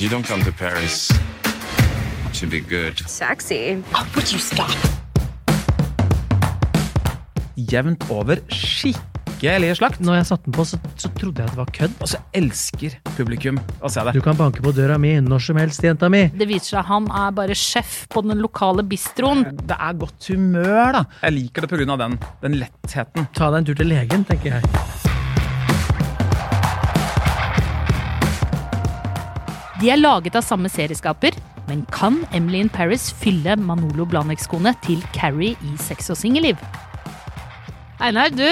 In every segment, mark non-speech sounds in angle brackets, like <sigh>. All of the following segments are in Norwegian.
You don't come to Paris to be good. Sexy. Oh, would you stop? Jevnt over skikkelig slakt. Når jeg satte den på, så, så trodde jeg at det var kødd. Og så elsker publikum å se det. Du kan banke på døra mi når som helst, jenta mi. Det viser seg at han er bare sjef på den lokale bistroen. Det er godt humør, da. Jeg liker det pga. Den, den lettheten. Ta deg en tur til legen, tenker jeg. De er laget av samme serieskaper, men kan Emily in Paris fylle Manolo Blahnik-skoene til Carrie i Sex og singelliv? Einar, du,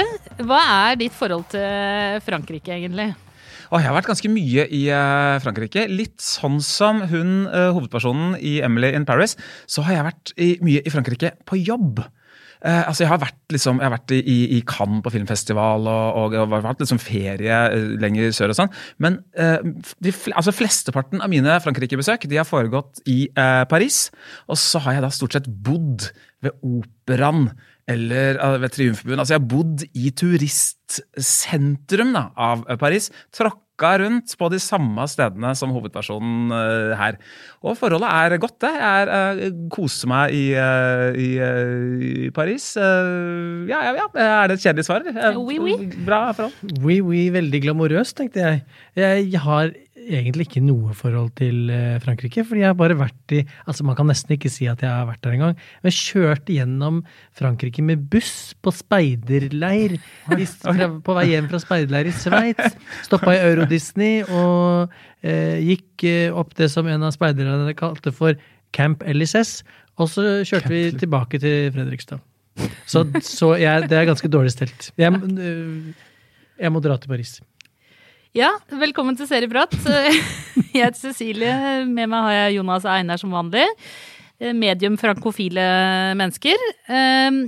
hva er ditt forhold til Frankrike, egentlig? Og jeg har vært ganske mye i eh, Frankrike. Litt sånn som hun eh, hovedpersonen i Emily in Paris, så har jeg vært i, mye i Frankrike på jobb. Eh, altså jeg har vært, liksom, jeg har vært i, i Cannes på filmfestival og, og, og vært liksom ferie eh, lenger sør og sånn. Men eh, de, altså flesteparten av mine Frankrike-besøk de har foregått i eh, Paris. Og så har jeg da stort sett bodd ved operaen eller eh, ved Triumfbuen. Altså jeg har bodd i turistsentrum da, av eh, Paris. Tråkka rundt på de samme stedene som hovedpersonen uh, her. Og forholdet er godt, det. Jeg er, eh, koser meg i, uh, i, i Paris. Ja, ja, ja. Er det et kjedelig svar? Oui, oui. Bra forhold. Oui, oui, veldig glamorøst, tenkte jeg. Jeg har egentlig ikke noe forhold til eh, Frankrike, fordi jeg har bare vært i Altså, man kan nesten ikke si at jeg har vært der engang. Men kjørte gjennom Frankrike med buss på speiderleir på vei hjem fra speiderleir i Sveits. Stoppa i Euro-Disney og eh, gikk eh, opp det som en av speiderne kalte for Camp LSS. Og så kjørte vi tilbake til Fredrikstad. Så, så jeg, det er ganske dårlig stelt. Jeg, øh, jeg må dra til Paris. Ja, velkommen til Serieprat. <laughs> Jeg heter Cecilie. Med meg har jeg Jonas Einar som vanlig. Medium frankofile mennesker. Eh,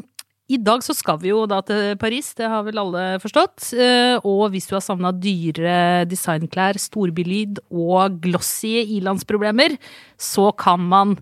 I dag så skal vi jo da til Paris, det har vel alle forstått. Eh, Og hvis du har savna dyre designklær, storbylyd og glossy ilandsproblemer, så kan man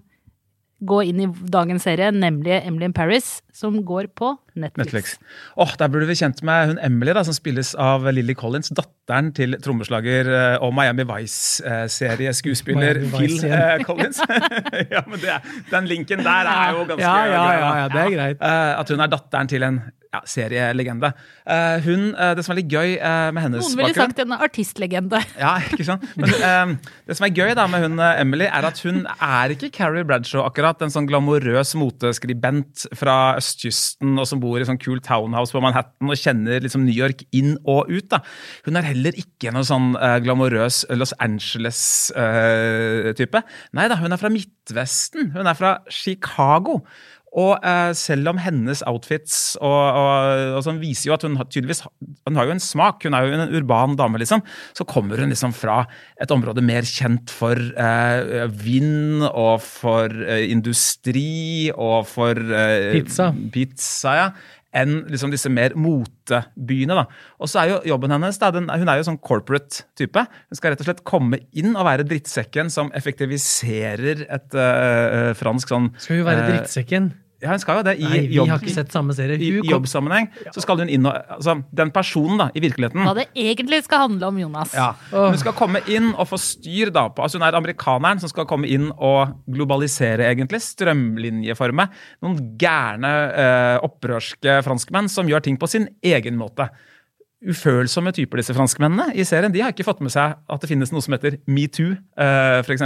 gå inn i dagens serie, nemlig Emily in Paris, som går på Netflix. Netflix. Åh, Der burde vi kjent med hun Emily, da, som spilles av Lily Collins, datteren til trommeslager eh, og Miami Vice-serieskuespiller Phil Vice eh, Collins. <laughs> ja, men det, Den linken der er jo ganske Ja, ja, ja, ja, det er greit. Eh, at hun er datteren til en ja, serielegende. Uh, hun, uh, Det som er litt gøy uh, med hennes bakgrunn Noen ville bakgrunn sagt en artistlegende. <laughs> ja, ikke sant? Men eh, det som er gøy da med hun Emily, er at hun er ikke Carrie Bradshaw akkurat. En sånn glamorøs moteskribent fra østkysten og som bor i sånn kul townhouse på Manhattan og kjenner liksom New York inn og ut. da. Hun er heller ikke noe sånn uh, glamorøs Los Angeles-type. Nei da, hun er fra Midtvesten. Hun er fra Chicago. Og eh, selv om hennes outfits og, og, og sånn viser jo at hun har tydeligvis hun har jo en smak, hun er jo en urban dame, liksom, så kommer hun liksom fra et område mer kjent for eh, vind og for eh, industri og for eh, Pizza. pizza ja, enn liksom disse mer motebyene. da. Og så er jo jobben hennes da, den, Hun er jo sånn corporate type. Hun skal rett og slett komme inn og være drittsekken som effektiviserer et uh, fransk sånn Skal hun være drittsekken? drittsekken? Ja, hun skal jo det. I, Nei, vi jobb, har ikke sett samme serie. i, jobbsammenheng så skal hun inn og altså, Den personen, da, i virkeligheten Hva det egentlig skal handle om, Jonas. ja, Hun skal komme inn og få styr da på altså Hun er amerikaneren som skal komme inn og globalisere, egentlig. Strømlinjeforme. Noen gærne, eh, opprørske franskmenn som gjør ting på sin egen måte. Ufølsomme typer, disse franskmennene i serien. De har ikke fått med seg at det finnes noe som heter metoo, uh, f.eks.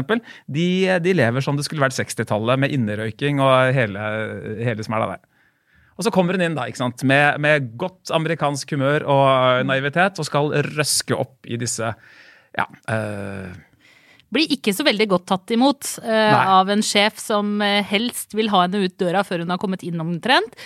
De, de lever som det skulle vært 60-tallet, med innerøyking og hele, hele smella der. Og så kommer hun inn da, ikke sant? Med, med godt amerikansk humør og naivitet og skal røske opp i disse ja, uh Blir ikke så veldig godt tatt imot uh, av en sjef som eh, helst vil ha henne ut døra før hun har kommet inn omtrent.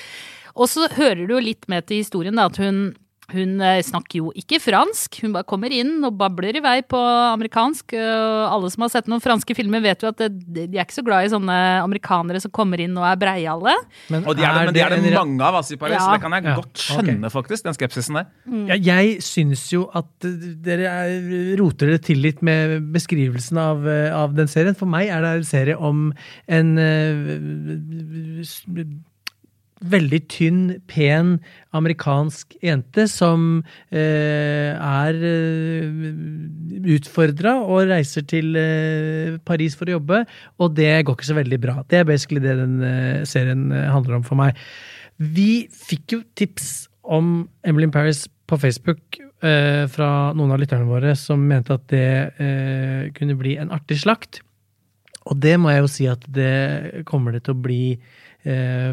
Og så hører du jo litt med til historien da, at hun, hun eh, snakker jo ikke fransk. Hun bare kommer inn og babler i vei på amerikansk. Alle som har sett noen franske filmer, vet jo at de er ikke så glad i sånne amerikanere som kommer inn og er breiale. Og de er det, men det er det en mange av oss i Paris. Ja. Det kan jeg Ja, godt skjønne, faktisk. Den skepsisen der. Ja, jeg syns jo at eh, dere er, roter det til litt med beskrivelsen av, eh, av den serien. For meg er det en serie om en eh, s- veldig tynn, pen amerikansk jente som eh, er eh, utfordra og reiser til eh, Paris for å jobbe, og det går ikke så veldig bra. Det er basically det den eh, serien eh, handler om for meg. Vi fikk jo tips om Emily in Paris på Facebook eh, fra noen av lytterne våre som mente at det kunne bli en artig slakt. Og det må jeg jo si at det kommer det til å bli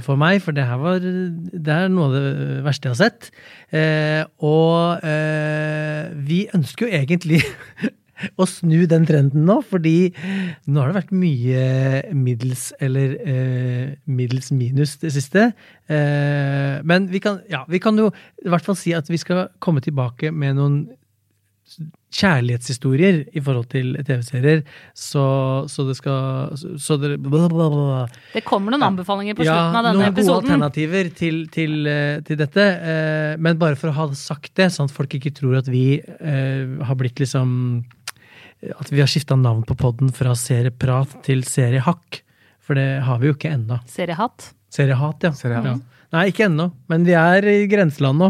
for meg, for det her var Det er noe av det verste jeg har sett. Eh, og eh, vi ønsker jo egentlig <laughs> å snu den trenden nå, fordi nå har det vært mye middels eller eh, middels minus det siste. Eh, men vi kan, ja, vi kan jo i hvert fall si at vi skal komme tilbake med noen kjærlighetshistorier i forhold til TV-serier, så, så det skal så det. Det kommer noen anbefalinger på Ja, slutten av denne noen gode alternativer til, til, eh, til dette. eh, Men bare for å ha sagt det, sånn at folk ikke tror at vi eh, har blitt liksom At vi har skifta navn på podden fra serieprat til seriehakk. For det har vi jo ikke ennå. Seriehatt. Seriehat, ja. Seriehat. ja. Nei, ikke ennå, men vi er i grenseland nå.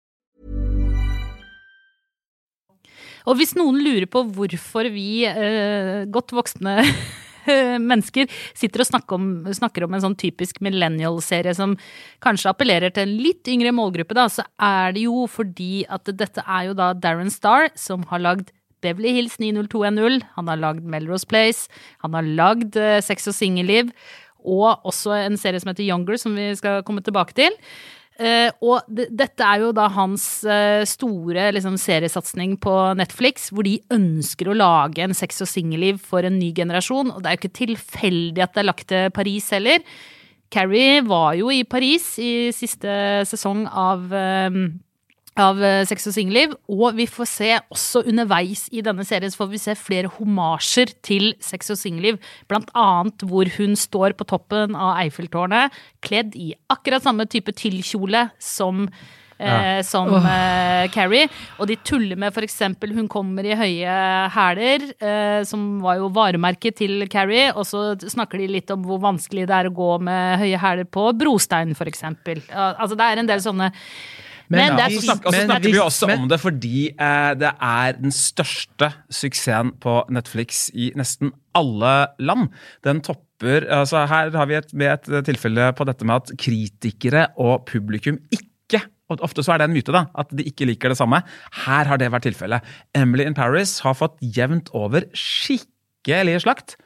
Og hvis noen lurer på hvorfor vi eh, godt voksne <laughs> mennesker sitter og snakker om, snakker om en sånn typisk millennial-serie som kanskje appellerer til en litt yngre målgruppe, da, så er det jo fordi at dette er jo da Darren Star som har lagd Beverly Hills 90210, han har lagd Melrose Place, han har lagd eh, Sex og singelliv, og også en serie som heter Younger, som vi skal komme tilbake til. Eh, og dette er jo da hans uh, store liksom, seriesatsing på Netflix, hvor de ønsker å lage en sex- og singelliv for en ny generasjon. Og det er jo ikke tilfeldig at det er lagt til Paris heller. Carrie var jo i Paris i siste sesong av eh, av eh, Sex og singelliv, og vi får se også underveis i denne serien så får vi se flere homasjer til Sex og singelliv, blant annet hvor hun står på toppen av Eiffeltårnet, kledd i akkurat samme type tyllkjole som Eh, som eh, Carrie. Og de tuller med f.eks. hun kommer i høye hæler, eh, som var jo varemerket til Carrie, og så snakker de litt om hvor vanskelig det er å gå med høye hæler på brostein, f.eks. Ja, altså det er en del sånne men, det Og så snakker, men snakker vi hvis- også om det fordi eh, det er den største suksessen på Netflix i nesten alle land. Den topper altså Her har vi et, et tilfelle på dette med at kritikere og publikum ikke og Ofte så er det en myte da, at de ikke liker det samme. Her har det vært tilfellet. Emily in Paris har fått jevnt over skikkelig slakt,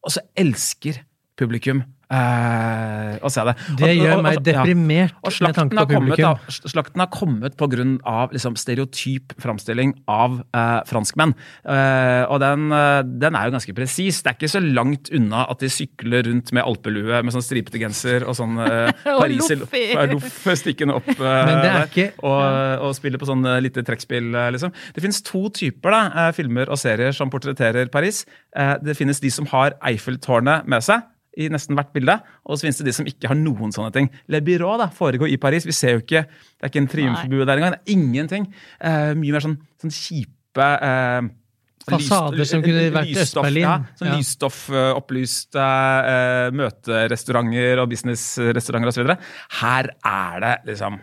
og så elsker publikum eh, å se det. Det Og- og- gjør og- meg og- ja. deprimert Og med tanke har, på kommet, publikum. da, slakten har kommet av liksom, stereotyp framstilling av eh, franskmenn. Eh, og den, eh, den er jo ganske presis. Det er ikke så langt unna at de sykler rundt med alpelue med sånn stripete genser og sånn eh, <laughs> Og loff i. ja, loff stikkende opp eh, ikke- og, og spiller på sånn eh, lite trekkspill, eh, liksom. Det finnes to typer da, eh, filmer og serier som portretterer Paris. Eh, det finnes de som har Eiffeltårnet med seg i nesten hvert bilde. Og så finnes det de som ikke har noen sånne ting. Le Byrå da, foregår i Paris. Vi ser jo ikke Det er ikke en triumfbue der engang. Det er ingenting. Eh, mye mer sånn, sånn kjipe eh, Fasader som kunne vært lysstoff, Øst-Berlin. Ja, sånn Ja. lysstoffopplyste eh, møterestauranter og businessrestauranter osv. Her er det liksom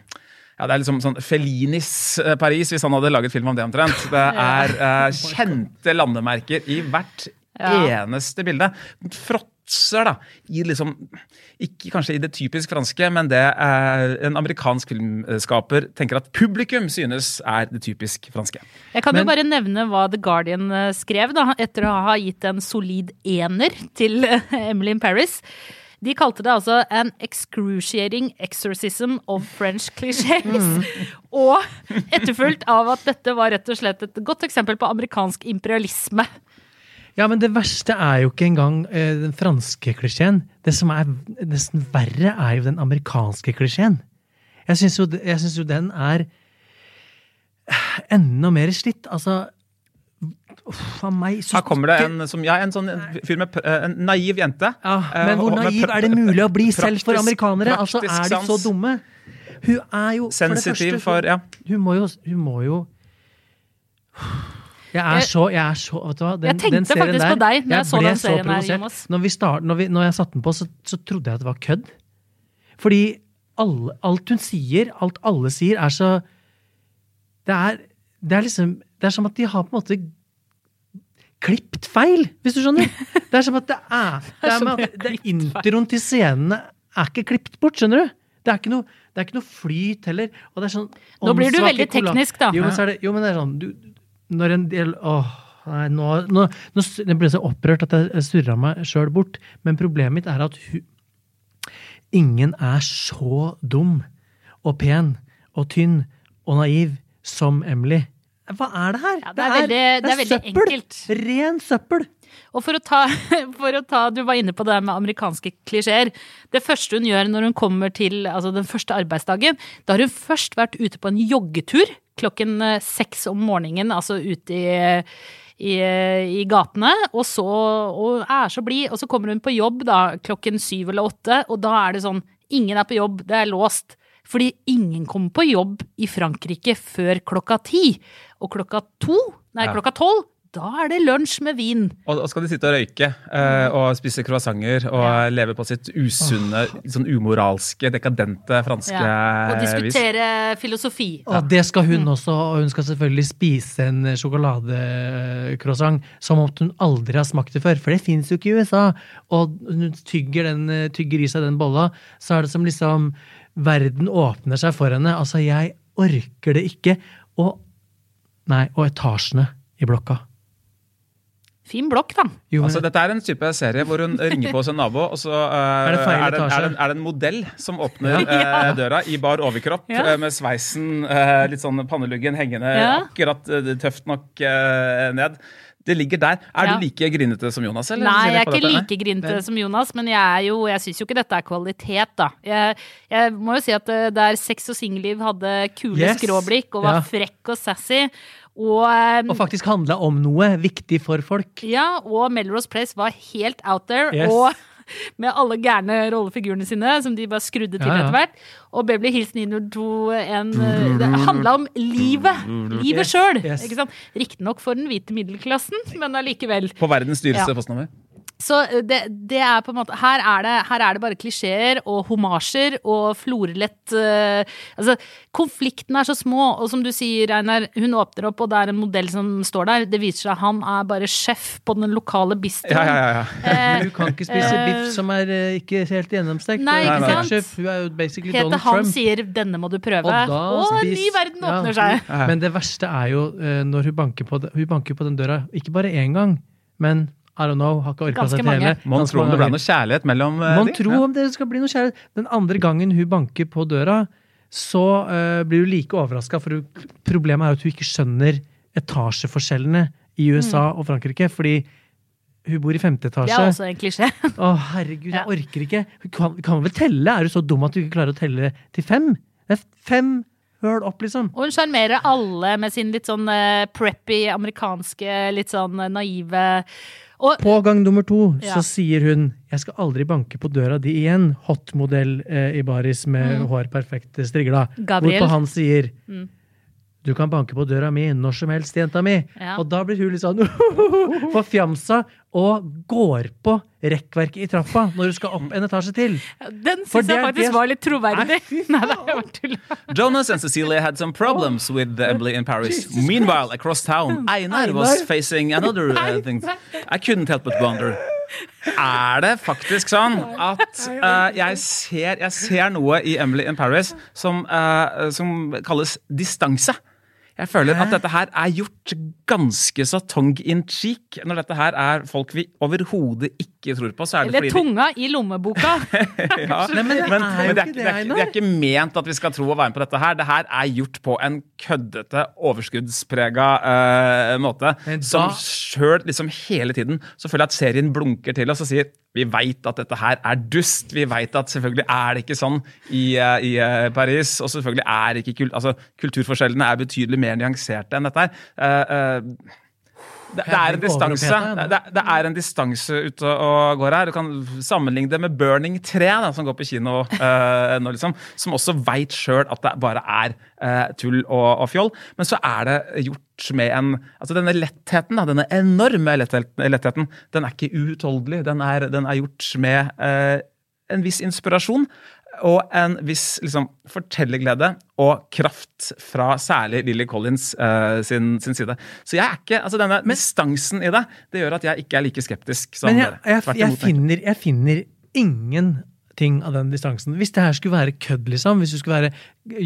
ja, Det er liksom sånn Fellinis eh, Paris, hvis han hadde laget film om det omtrent. Det <laughs> er eh, kjente landemerker i hvert Ja. eneste bilde. Den Fråtser, da, i liksom Ikke kanskje i det typisk franske, men det eh, en amerikansk filmskaper tenker at publikum synes er det typisk franske. Jeg kan Men- jo bare nevne hva The Guardian eh, skrev, da, etter å ha gitt en solid ener til eh, Emily in Paris. De kalte det altså an excruciating exorcism of French clichés. Mm. Og etterfulgt av at dette var rett og slett et godt eksempel på amerikansk imperialisme. Ja, men det verste er jo ikke engang eh, den franske klisjeen. Det som er nesten verre, er jo den amerikanske klisjeen. Jeg syns jo, jo den er enda mer slitt. Altså Uff a meg. så- Her kommer det en, som, ja, en sånn fyr med en naiv jente. Ja, eh, men hvor naiv er det mulig å bli selv for amerikanere? Altså, Er de så dumme? Hun er jo for det Sensitiv første, for Ja. Hun må jo, hun må jo jeg er så, jeg er så vet du hva, den, Jeg tenkte den serien faktisk på deg når jeg så den serien her. Jonas. Når, vi start, når, vi, når jeg satte den på, så, så trodde jeg at det var kødd. Fordi alle, alt hun sier, alt alle sier, er så Det er, det er liksom Det er som at de har på en måte klipt feil, hvis du skjønner. <laughs> Det er som at det er, det er, med det, Introen til scenene er ikke klipt bort, skjønner du? Det er ikke noe, det er ikke noe flyt heller. Er sånn Nå blir du veldig teknisk, da. Jo, men, så er det, jo, men det er sånn du, Når en del Åh, nei, nå, nå, nå Jeg ble så opprørt at jeg surra meg sjøl bort. Men problemet mitt er at hun Ingen er så dum og pen og tynn og naiv som Emily. Hva er det her? Ja, det er veldig- det er veldig søppel! enkelt. Ren søppel! Og for å, ta, <laughs> for å ta Du var inne på det med amerikanske klisjeer. Det første hun gjør når hun kommer til altså den første arbeidsdagen, da har hun først vært ute på en joggetur klokken eh, seks om morgenen, altså ute i i, i gatene, og så og er så blid. Og så kommer hun på jobb da klokken syv eller åtte, og da er det sånn Ingen er på jobb, det er låst. Fordi ingen kommer på jobb i Frankrike før klokka ti. Og klokka to, nei, klokka tolv, da er det lunsj med vin. Og, og skal de sitte og røyke eh, og spise croissanter og leve på sitt usunne, sånn umoralske, dekadente franske Ja. Og vis. diskutere filosofi. Og det skal hun også, og hun skal selvfølgelig spise en sjokoladecroissant som om hun aldri har smakt det før, for det fins jo ikke i USA. Og hun tygger, den, tygger i seg den bolla, så er det som liksom verden åpner seg for henne. Altså, jeg orker det ikke. Og Nei, og etasjene i blokka. Fin blokk, da. Jo, men, Altså, dette er en type serie hvor hun ringer på hos en nabo, og så uh, Er det er, det, er, det, er det en modell som åpner uh, døra i bar overkropp Ja. uh, med sveisen, litt sånn panneluggen hengende Ja. akkurat tøft nok ned. Det ligger der. Er Ja. du like grinete som Jonas? Eller? Nei, jeg er ikke dette? like grinete som Jonas, men jeg jo Jeg syns jo ikke dette er kvalitet, da. Jeg, jeg må jo si at der Sex og singelliv hadde kule Yes. skråblikk og var Ja. frekk og sassy, og eh, og faktisk handla om noe viktig for folk. Ja, og Melrose Place var helt out there. Yes. Og <laughs> med alle gærne rollefigurene sine, som de bare skrudde til Ja, ja. etter hvert. Og Beverly Hills 902 en, Det handla om livet! Livet Yes, sjøl! yes. Ikke? Riktignok for den hvite middelklassen, men allikevel. På verdens dyreste Ja. postnummer. Så eh, det, det er på en måte Her er det, her er det bare klisjeer og homasjer og florlett uh, Altså, konfliktene er så små, og som du sier, Einar, hun åpner opp, og det er en modell som står der. Det viser seg at han er bare sjef på den lokale bistroen. Ja, ja, ja, ja. Eh, Du kan ikke spise biff som er eh, ikke helt gjennomstekt. Nei, ikke sant? Sjef, Hun er jo basically Hete Donald han Trump. sier 'denne må du prøve', Og og, da en ny verden ja. åpner seg. Ja. Men det verste er jo eh, når hun banker på, hun banker på den døra, ikke bare én gang, men I don't know, har ikke orka seg til hele. Mon ganske tro om det ble noe kjærlighet mellom eh, Man de? tror Ja. om det skal bli noe kjærlighet. Den andre gangen hun banker på døra, så uh, blir du like overraska, for hun, problemet er at hun ikke skjønner etasjeforskjellene i USA og Frankrike, fordi hun bor i femte etasje. Det er også en klisjé. <laughs> Å, herregud, jeg Ja. orker ikke. Hun kan, kan vel telle? Er du så dum at du ikke klarer å telle til fem? Det er fem høl opp, liksom. Og hun sjarmerer alle med sin litt sånn eh, preppy, amerikanske, litt sånn naive og, På gang nummer to Ja. så sier hun 'jeg skal aldri banke på døra di igjen', hotmodell eh, i baris med hår perfekt strigla. Mm. Gabriel. Hvorpå han sier Mm. 'du kan banke på døra mi når som helst, jenta mi'. Ja. Og da blir hun litt sånn <laughs> forfjamsa og går på rekkverket i trappa når du skal opp en etasje til. den syns jeg faktisk det- var litt troverdig. Nei, <laughs> Nei, det var bare tull. Jonas and Cecilia had some problems with the Emily in Paris. Meanwhile, across town, Einar was Einar. facing another uh, thing. I couldn't help but wonder. Er det faktisk sånn at uh, jeg, ser, jeg ser noe i Emily in Paris som, uh, som kalles distanse? Jeg føler at dette her er gjort ganske så tongue in cheek. Når dette her er folk vi overhodet ikke tror på, så er det Eller fordi de tunga i lommeboka. <laughs> ja, Nei, men det men, er jo men det, er, det, det, er, det er ikke ment at vi skal tro og være med på dette her. Det her er gjort på en køddete, overskuddsprega uh, måte. Da- Som sjøl liksom hele tiden så føler jeg at serien blunker til oss og sier vi veit at dette her er dust. Vi veit at selvfølgelig er det ikke sånn i, eh, i eh, Paris. Og selvfølgelig er ikke altså, kulturforskjellene er betydelig mer nyanserte enn dette her. Uh, eh, det, det er en distanse det, det, er en distanse ute og går her. Du kan sammenligne det med Burning 3, da, som går på kino uh, nå, liksom. Som også veit sjøl at det bare er uh, tull og, og fjoll. Men så er det gjort med en Altså denne lettheten, da, denne enorme lettheten, den er ikke uutholdelig. Den den er gjort med uh, en viss inspirasjon. Og en viss liksom, fortellerglede og kraft fra særlig Lily Collins uh, sin, sin side. Så jeg er ikke, altså denne distansen i det det gjør at jeg ikke er like skeptisk som Men jeg, jeg, Tvert jeg, finner, jeg finner ingenting av den distansen. Hvis det her skulle være kødd, liksom, hvis du skulle være,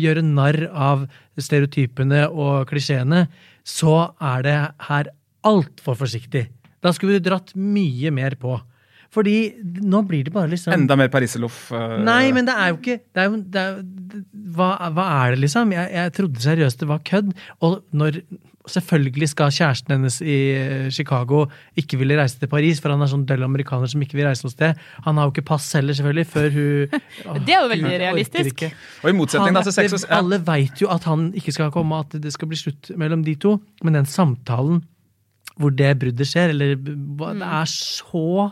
gjøre narr av stereotypene og klisjeene, så er det her altfor forsiktig. Da skulle du dratt mye mer på. Fordi nå blir det bare liksom Enda mer Pariserloff. Uh... Nei, men det er jo ikke det er jo, det er, det, hva, hva er det, liksom? Jeg, jeg trodde seriøst det var kødd. Og når Selvfølgelig skal kjæresten hennes i eh, Chicago ikke ville reise til Paris, for han er sånn døll amerikaner som ikke vil reise noe sted. Han har jo ikke pass heller, selvfølgelig, før hun <laughs> Det er jo veldig realistisk. Og i motsetning Han, da, til sex og det, alle veit jo at han ikke skal komme, at det skal bli slutt mellom de to. Men den samtalen hvor det bruddet skjer, eller. Det er så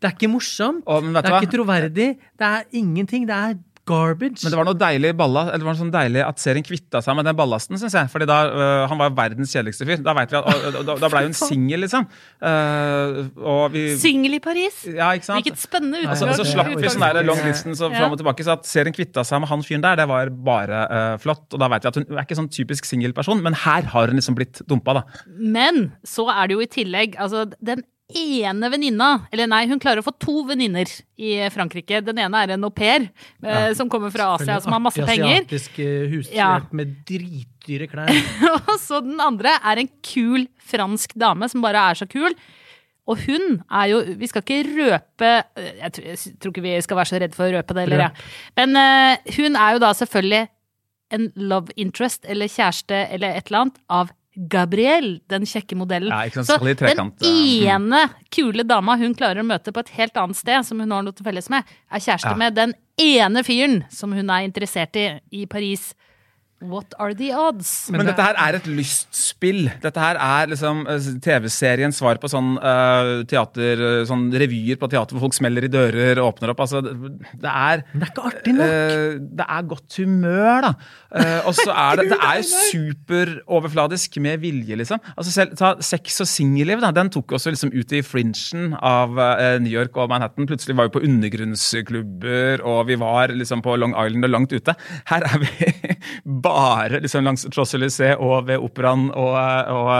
Det er ikke morsomt. Og, det er hva? ikke troverdig. Det er ingenting. Det er garbage. Men det var noe deilig balla, eller det var noe sånn deilig at serien kvitta seg med den ballasten, syns jeg. Fordi da, øh, Han var verdens kjedeligste fyr. Da vet vi at, og, og, da, da ble hun <laughs> singel, liksom. Uh, og vi Singel i Paris! Ja, ikke sant? Hvilket spennende utgang Altså, så slapp er vi sånn der long distance og fram og tilbake, så at serien kvitta seg med han fyren der, det var bare eh, flott. Og da vet vi at hun er ikke sånn typisk singelperson, men her har hun liksom blitt dumpa, da. Men så er det jo i tillegg altså, den ene venninna Eller nei, hun klarer å få to venninner i Frankrike. Den ene er en au pair ja. som kommer fra Asia, som har masse penger. Asiatisk eh, hushjelp Ja. med dritdyre klær. <laughs> Og så den andre er en kul fransk dame som bare er så kul. Og hun er jo Vi skal ikke røpe Jeg tror, jeg tror ikke vi skal være så redde for å røpe det heller, ja. Men uh, hun er jo da selvfølgelig en love interest eller kjæreste eller et eller annet av Gabrielle, den kjekke modellen. Ja, så den. Mm. ene kule dama hun klarer å møte på et helt annet sted, som hun har noe til felles med, er kjæreste Ja. med den ene fyren som hun er interessert i i Paris. What are the odds? Men, dette her er et lystspill. Dette her er liksom eh, TV-seriens svar på sånn uh, teater, eh, sånn revyer på teater hvor folk smeller i dører og åpner opp. Altså, det, er Men det er ikke artig nok. Uh, det er godt humør, da. Uh, og så er det Det er jo superoverfladisk med vilje, liksom. Altså selv, ta Sex og singelliv, da. Den tok også liksom ut i fringen av New York og Manhattan. Plutselig var vi på undergrunnsklubber, og vi var liksom på Long Island og langt ute. Her er vi <laughs> bare liksom langs Champs-Élysées og ved operaen og, og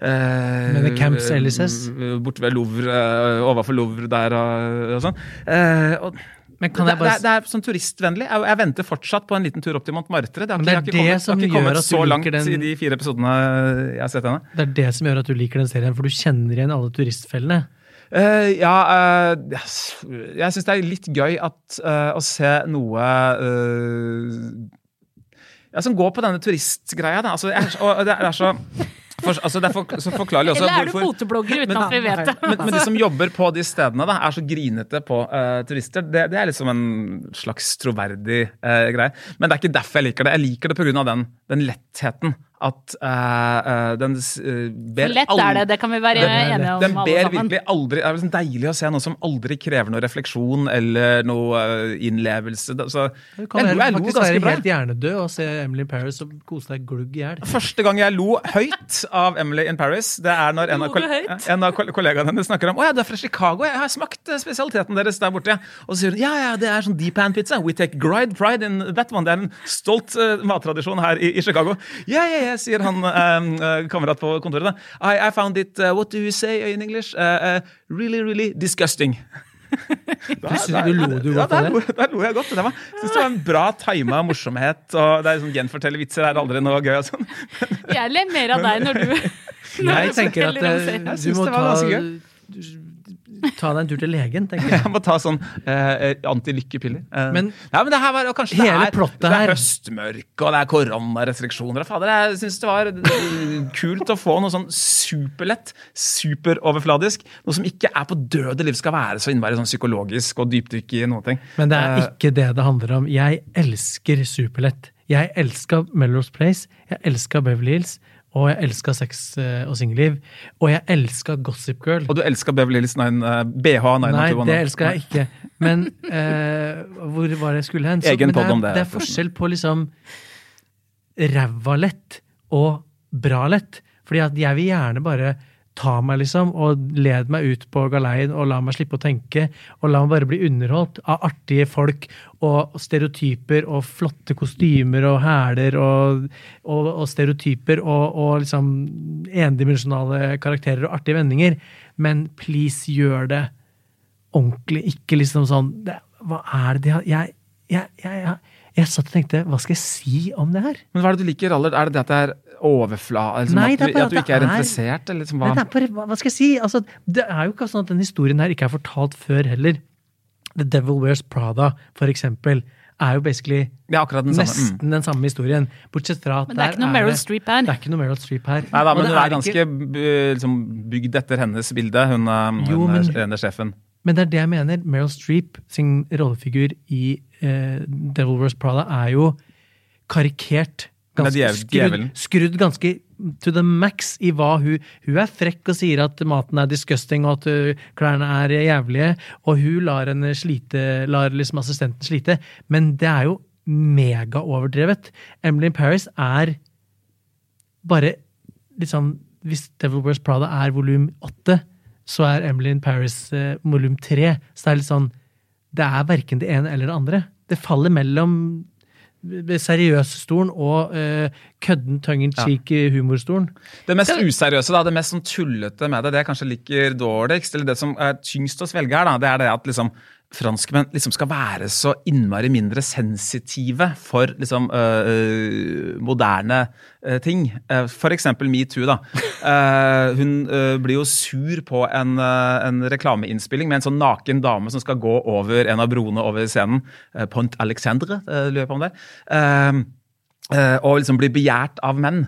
eh, Men ved Camps Élysées? Borte ved Louvre, eh, overfor Louvre der og, og sånn. Eh, og Men kan det, jeg bare det, er, det er sånn turistvennlig. Jeg, jeg venter fortsatt på en liten tur opp til Montmartre. Det har ikke, det jeg har ikke kommet, har ikke kommet så langt den- i de fire episodene jeg har sett henne. Det er det som gjør at du liker den serien, for du kjenner igjen alle turistfellene. Uh, ja, uh, jeg syns det er litt gøy at, uh, å se noe eh, ja, som går på denne turistgreia. Da. Altså, er, og det er så for, altså det er for, så forklarlig også Eller er du fotoblogger uten men, at vi vet det? men, men de som jobber på de stedene, da, er så grinete på uh, turister. Det, det er liksom en slags troverdig uh, greie. Men det er ikke derfor jeg liker det. Jeg liker det pga. Den, den lettheten. At uh, eh, den uh, ber Lett aldri- er det, det kan vi være enige om den ber virkelig aldri Det er liksom deilig å se noe som aldri krever noe refleksjon eller noe eh, innlevelse. Da- Så Du kan jeg, lo- ganske være bra. helt hjernedød og se Emily in Paris og kose deg glugg i hjel. Første gang jeg lo høyt av Emily in Paris, det er når en av, en av kollegaene hennes snakker om Å ja, du er fra Chicago, jeg har smakt eh, spesialiteten deres der borte. Og så sier hun ja, ja, det er sånn deep pan pizza. We take gride pride in that one. Det er en stolt uh, mattradisjon her i, i Chicago. Ja, ja, ja, sier han eh, eh, kamerat på kontoret. da. I, I found it, uh, what do you say in English? Uh, uh, really, really disgusting. <laughs> Du lo du godt av der lo, det. der lo jeg godt. Det var, synes det var en bra tima morsomhet. og det er sånn Gjenfortelle vitser er aldri noe gøy. og sånn. Jeg ler mer av deg når du når Jeg du tenker at om serien. Jeg du må det var ta, ganske ta deg en tur til legen, tenker jeg. <laughs> Jeg må ta sånn eh, antilykkepiller. Eh, Men- ja, men det her var og kanskje det er, det er høstmørke og det er koronarestriksjoner. Fader, jeg syns det var eh, kult å få noe sånn superlett, superoverfladisk. Noe som ikke er på døde liv skal være så innmari sånn psykologisk og dypdykk i noen ting. Men det er Eh, ikke det det handler om. Jeg elsker Superlett. Jeg elska Melrose Place, jeg elska Beverly Hills, og jeg elska Sex eh, og singelliv. Og jeg elska Gossip Girl. og du elska Beverly Hills 9, eh, BH 90210? Nei, det elska jeg ikke. Men eh, hvor var det jeg skulle hen? Egen men det, podd om er, det, det er forskjell på liksom ræva lett og bra lett. Fordi at jeg vil gjerne bare ta meg, liksom, og led meg ut på galeien og la meg slippe å tenke. Og la meg bare bli underholdt av artige folk og stereotyper og flotte kostymer og hæler og, og, og stereotyper og, og liksom endimensjonale karakterer og artige vendinger. Men please, gjør det ordentlig. Ikke liksom sånn det, Hva er det de har jeg, jeg, jeg, jeg, jeg satt og tenkte Hva skal jeg si om det her? Men hva er det du liker aller? Er det det at det er overfla... Liksom, Nei, at, det er du, bare at du ikke er er- interessert? Eller liksom, Nei, hva? det er bare, hva, hva skal jeg si? Altså, det er jo ikke sånn at den historien her ikke er fortalt før heller. The Devil Wears Prada, for eksempel, er jo basically Ja, akkurat den nesten Mm. den samme historien. Bortsett fra at Men det er ikke noe Meryl Streep her. Det er ikke noe Meryl Streep her. Nei da, men det hun er er ganske ikke... liksom, bygd etter hennes bilde, hun, eh, Jo, hun men- er ene sjefen. Men det er det jeg mener. Meryl Streep sin rollefigur i eh, Devil Wears Prada er jo karikert. Er Ganske skrudd, skrudd ganske to the max i hva hun Hun er frekk og sier at maten er disgusting og at uh, klærne er jævlige, og hun lar henne slite, lar liksom assistenten slite, men det er jo megaoverdrevet. Emily in Paris er bare liksom Hvis Devil Wears Prada er volum åtte, så er Emily in Paris eh, volum tre. Så det er litt sånn Det er verken det ene eller det andre. Det faller mellom seriøsstolen og eh, kødden tongue in cheek-humorstolen. Det mest useriøse, da, det mest sånn tullete med det, det jeg kanskje liker dårligst, eller det som er tyngst å svelge her, da, det er det at liksom franskmenn liksom skal være så innmari mindre sensitive for liksom øh, øh, moderne øh, ting. Eh, For eksempel metoo, da. Eh, hun øh, blir jo sur på en, øh, en reklameinnspilling med en sånn naken dame som skal gå over en av broene over scenen. Eh, Pont Alexandre, uh, lurer jeg på om det uh, og liksom blir begjært av menn.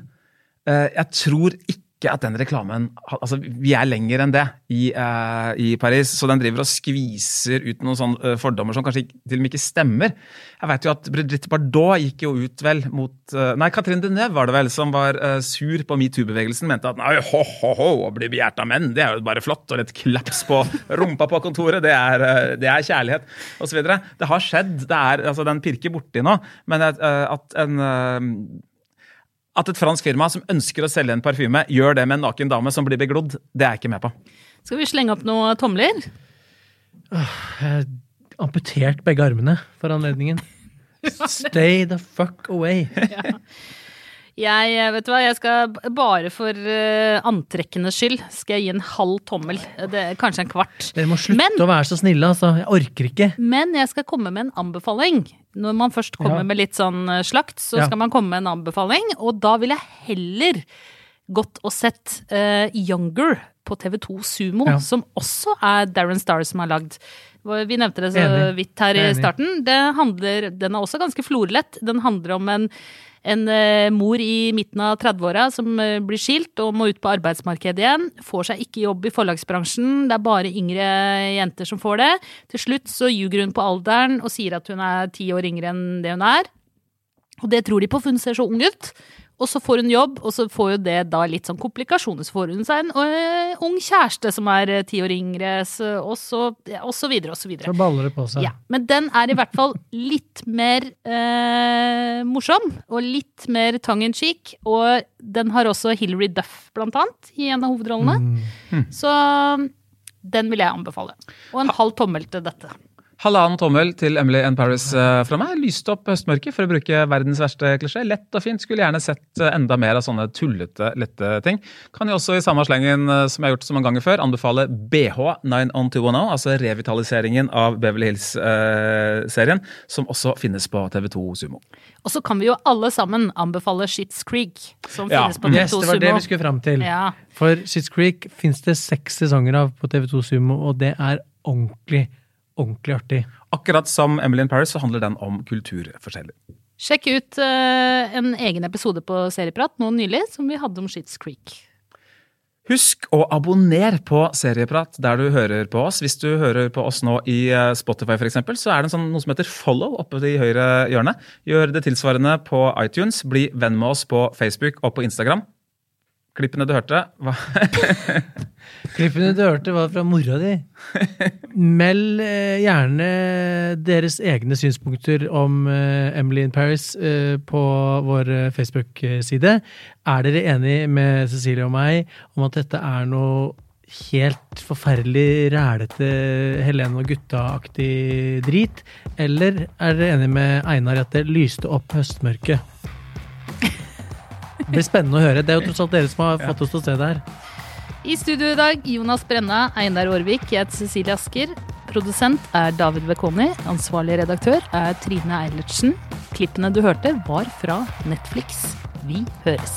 Jeg tror ikke at den reklamen altså Vi er lenger enn det i, uh, i Paris, så den driver og skviser ut noen sånne eh, fordommer som kanskje til og med ikke stemmer. Jeg vet jo at Brigitte Bardot gikk jo ut vel mot uh, Nei, Catherine Deneuve var det vel, som var uh, sur på metoo-bevegelsen. Mente at nei, ho, ho, ho, å bli begjært av menn, det er jo bare flott. Og et klaps på <laughs> rumpa på kontoret, det er, det er kjærlighet, osv. Det har skjedd. det er, altså Den pirker borti nå, men at, en at et fransk firma som ønsker å selge en parfyme, gjør det med en naken dame som blir beglodd, det er jeg ikke med på. Skal vi slenge opp noen tomler? Jeg amputert begge armene for anledningen. Stay the fuck away. <laughs> Jeg eh, vet du hva, jeg skal bare for uh, antrekkenes skyld skal jeg gi en halv tommel. Det er kanskje en kvart. Dere må slutte Men- å være så snille, altså. Jeg orker ikke. Men jeg skal komme med en anbefaling. Når man først kommer Ja. med litt sånn eh, slakt, så Ja. skal man komme med en anbefaling. Og da vil jeg heller gått og sett uh, Younger på TV2 Sumo, Ja. som også er Darren Star som har lagd. Vi nevnte det så Enig. vidt her i starten. Det handler, den er også ganske florlett. Den handler om en, en eh, mor i midten av 30-åra som eh, blir skilt og må ut på arbeidsmarkedet igjen. Får seg ikke jobb i forlagsbransjen, det er bare yngre jenter som får det. Til slutt så ljuger hun på alderen og sier at hun er ti år yngre enn det hun er. Og det tror de på, for hun ser så ung ut. Og så får hun jobb, og så får jo det da litt sånn komplikasjoner. Så får hun seg en øh, ung kjæreste som er øh, ti år yngre, så, og, så, ja, og så videre og så videre. Så baller det på seg. Ja, men den er i hvert fall litt mer eh, morsom, og litt mer tongue in cheek. Og den har også Hilary Duff, blant annet, i en av hovedrollene. Mm. Så den vil jeg anbefale. Og en halv tommel til dette. Halvannen tommel til Emily in Paris eh, fra meg. Lyste opp høstmørket, for å bruke verdens verste klisjé. Lett og fint. Skulle gjerne sett eh, enda mer av sånne tullete, lette ting. Kan jo også i samme slengen eh, som jeg har gjort så mange ganger før, anbefale BH90210, altså revitaliseringen av Beverly Hills-serien, som også finnes på TV2 Sumo. Og så kan vi jo alle sammen anbefale Shits Creek, som Ja. finnes på TV2 det var det vi skulle fram til. Ja. For Shits Creek fins det seks sesonger av på TV2 Sumo, og det er ordentlig, ordentlig artig. Akkurat som Emily in Paris så handler den om kulturforskjeller. Sjekk ut uh, en egen episode på Serieprat nå nylig, som vi hadde om Shits Creek. Husk å abonnere på Serieprat der du hører på oss. Hvis du hører på oss nå i eh, Spotify for eksempel, så er det en sånn, noe som heter follow oppe i høyre hjørne. Gjør det tilsvarende på iTunes. Bli venn med oss på Facebook og på Instagram. Klippene du hørte var <laughs> Klippene du hørte, var fra mora di. Meld eh, gjerne deres egne synspunkter om eh, Emily in Paris eh, på vår Facebook-side. Er dere enig med Cecilie og meg om at dette er noe helt forferdelig rælete Helene og gutta-aktig drit? Eller er dere enig med Einar i at det lyste opp høstmørket? Det blir spennende å høre. Det er jo tross alt dere som har fått oss til å se det her. I studio i dag Jonas Brenna, Einar Aarvik, jeg heter Cecilie Asker. Produsent er David Bekoni. Ansvarlig redaktør er Trine Eilertsen. Klippene du hørte, var fra Netflix. Vi høres.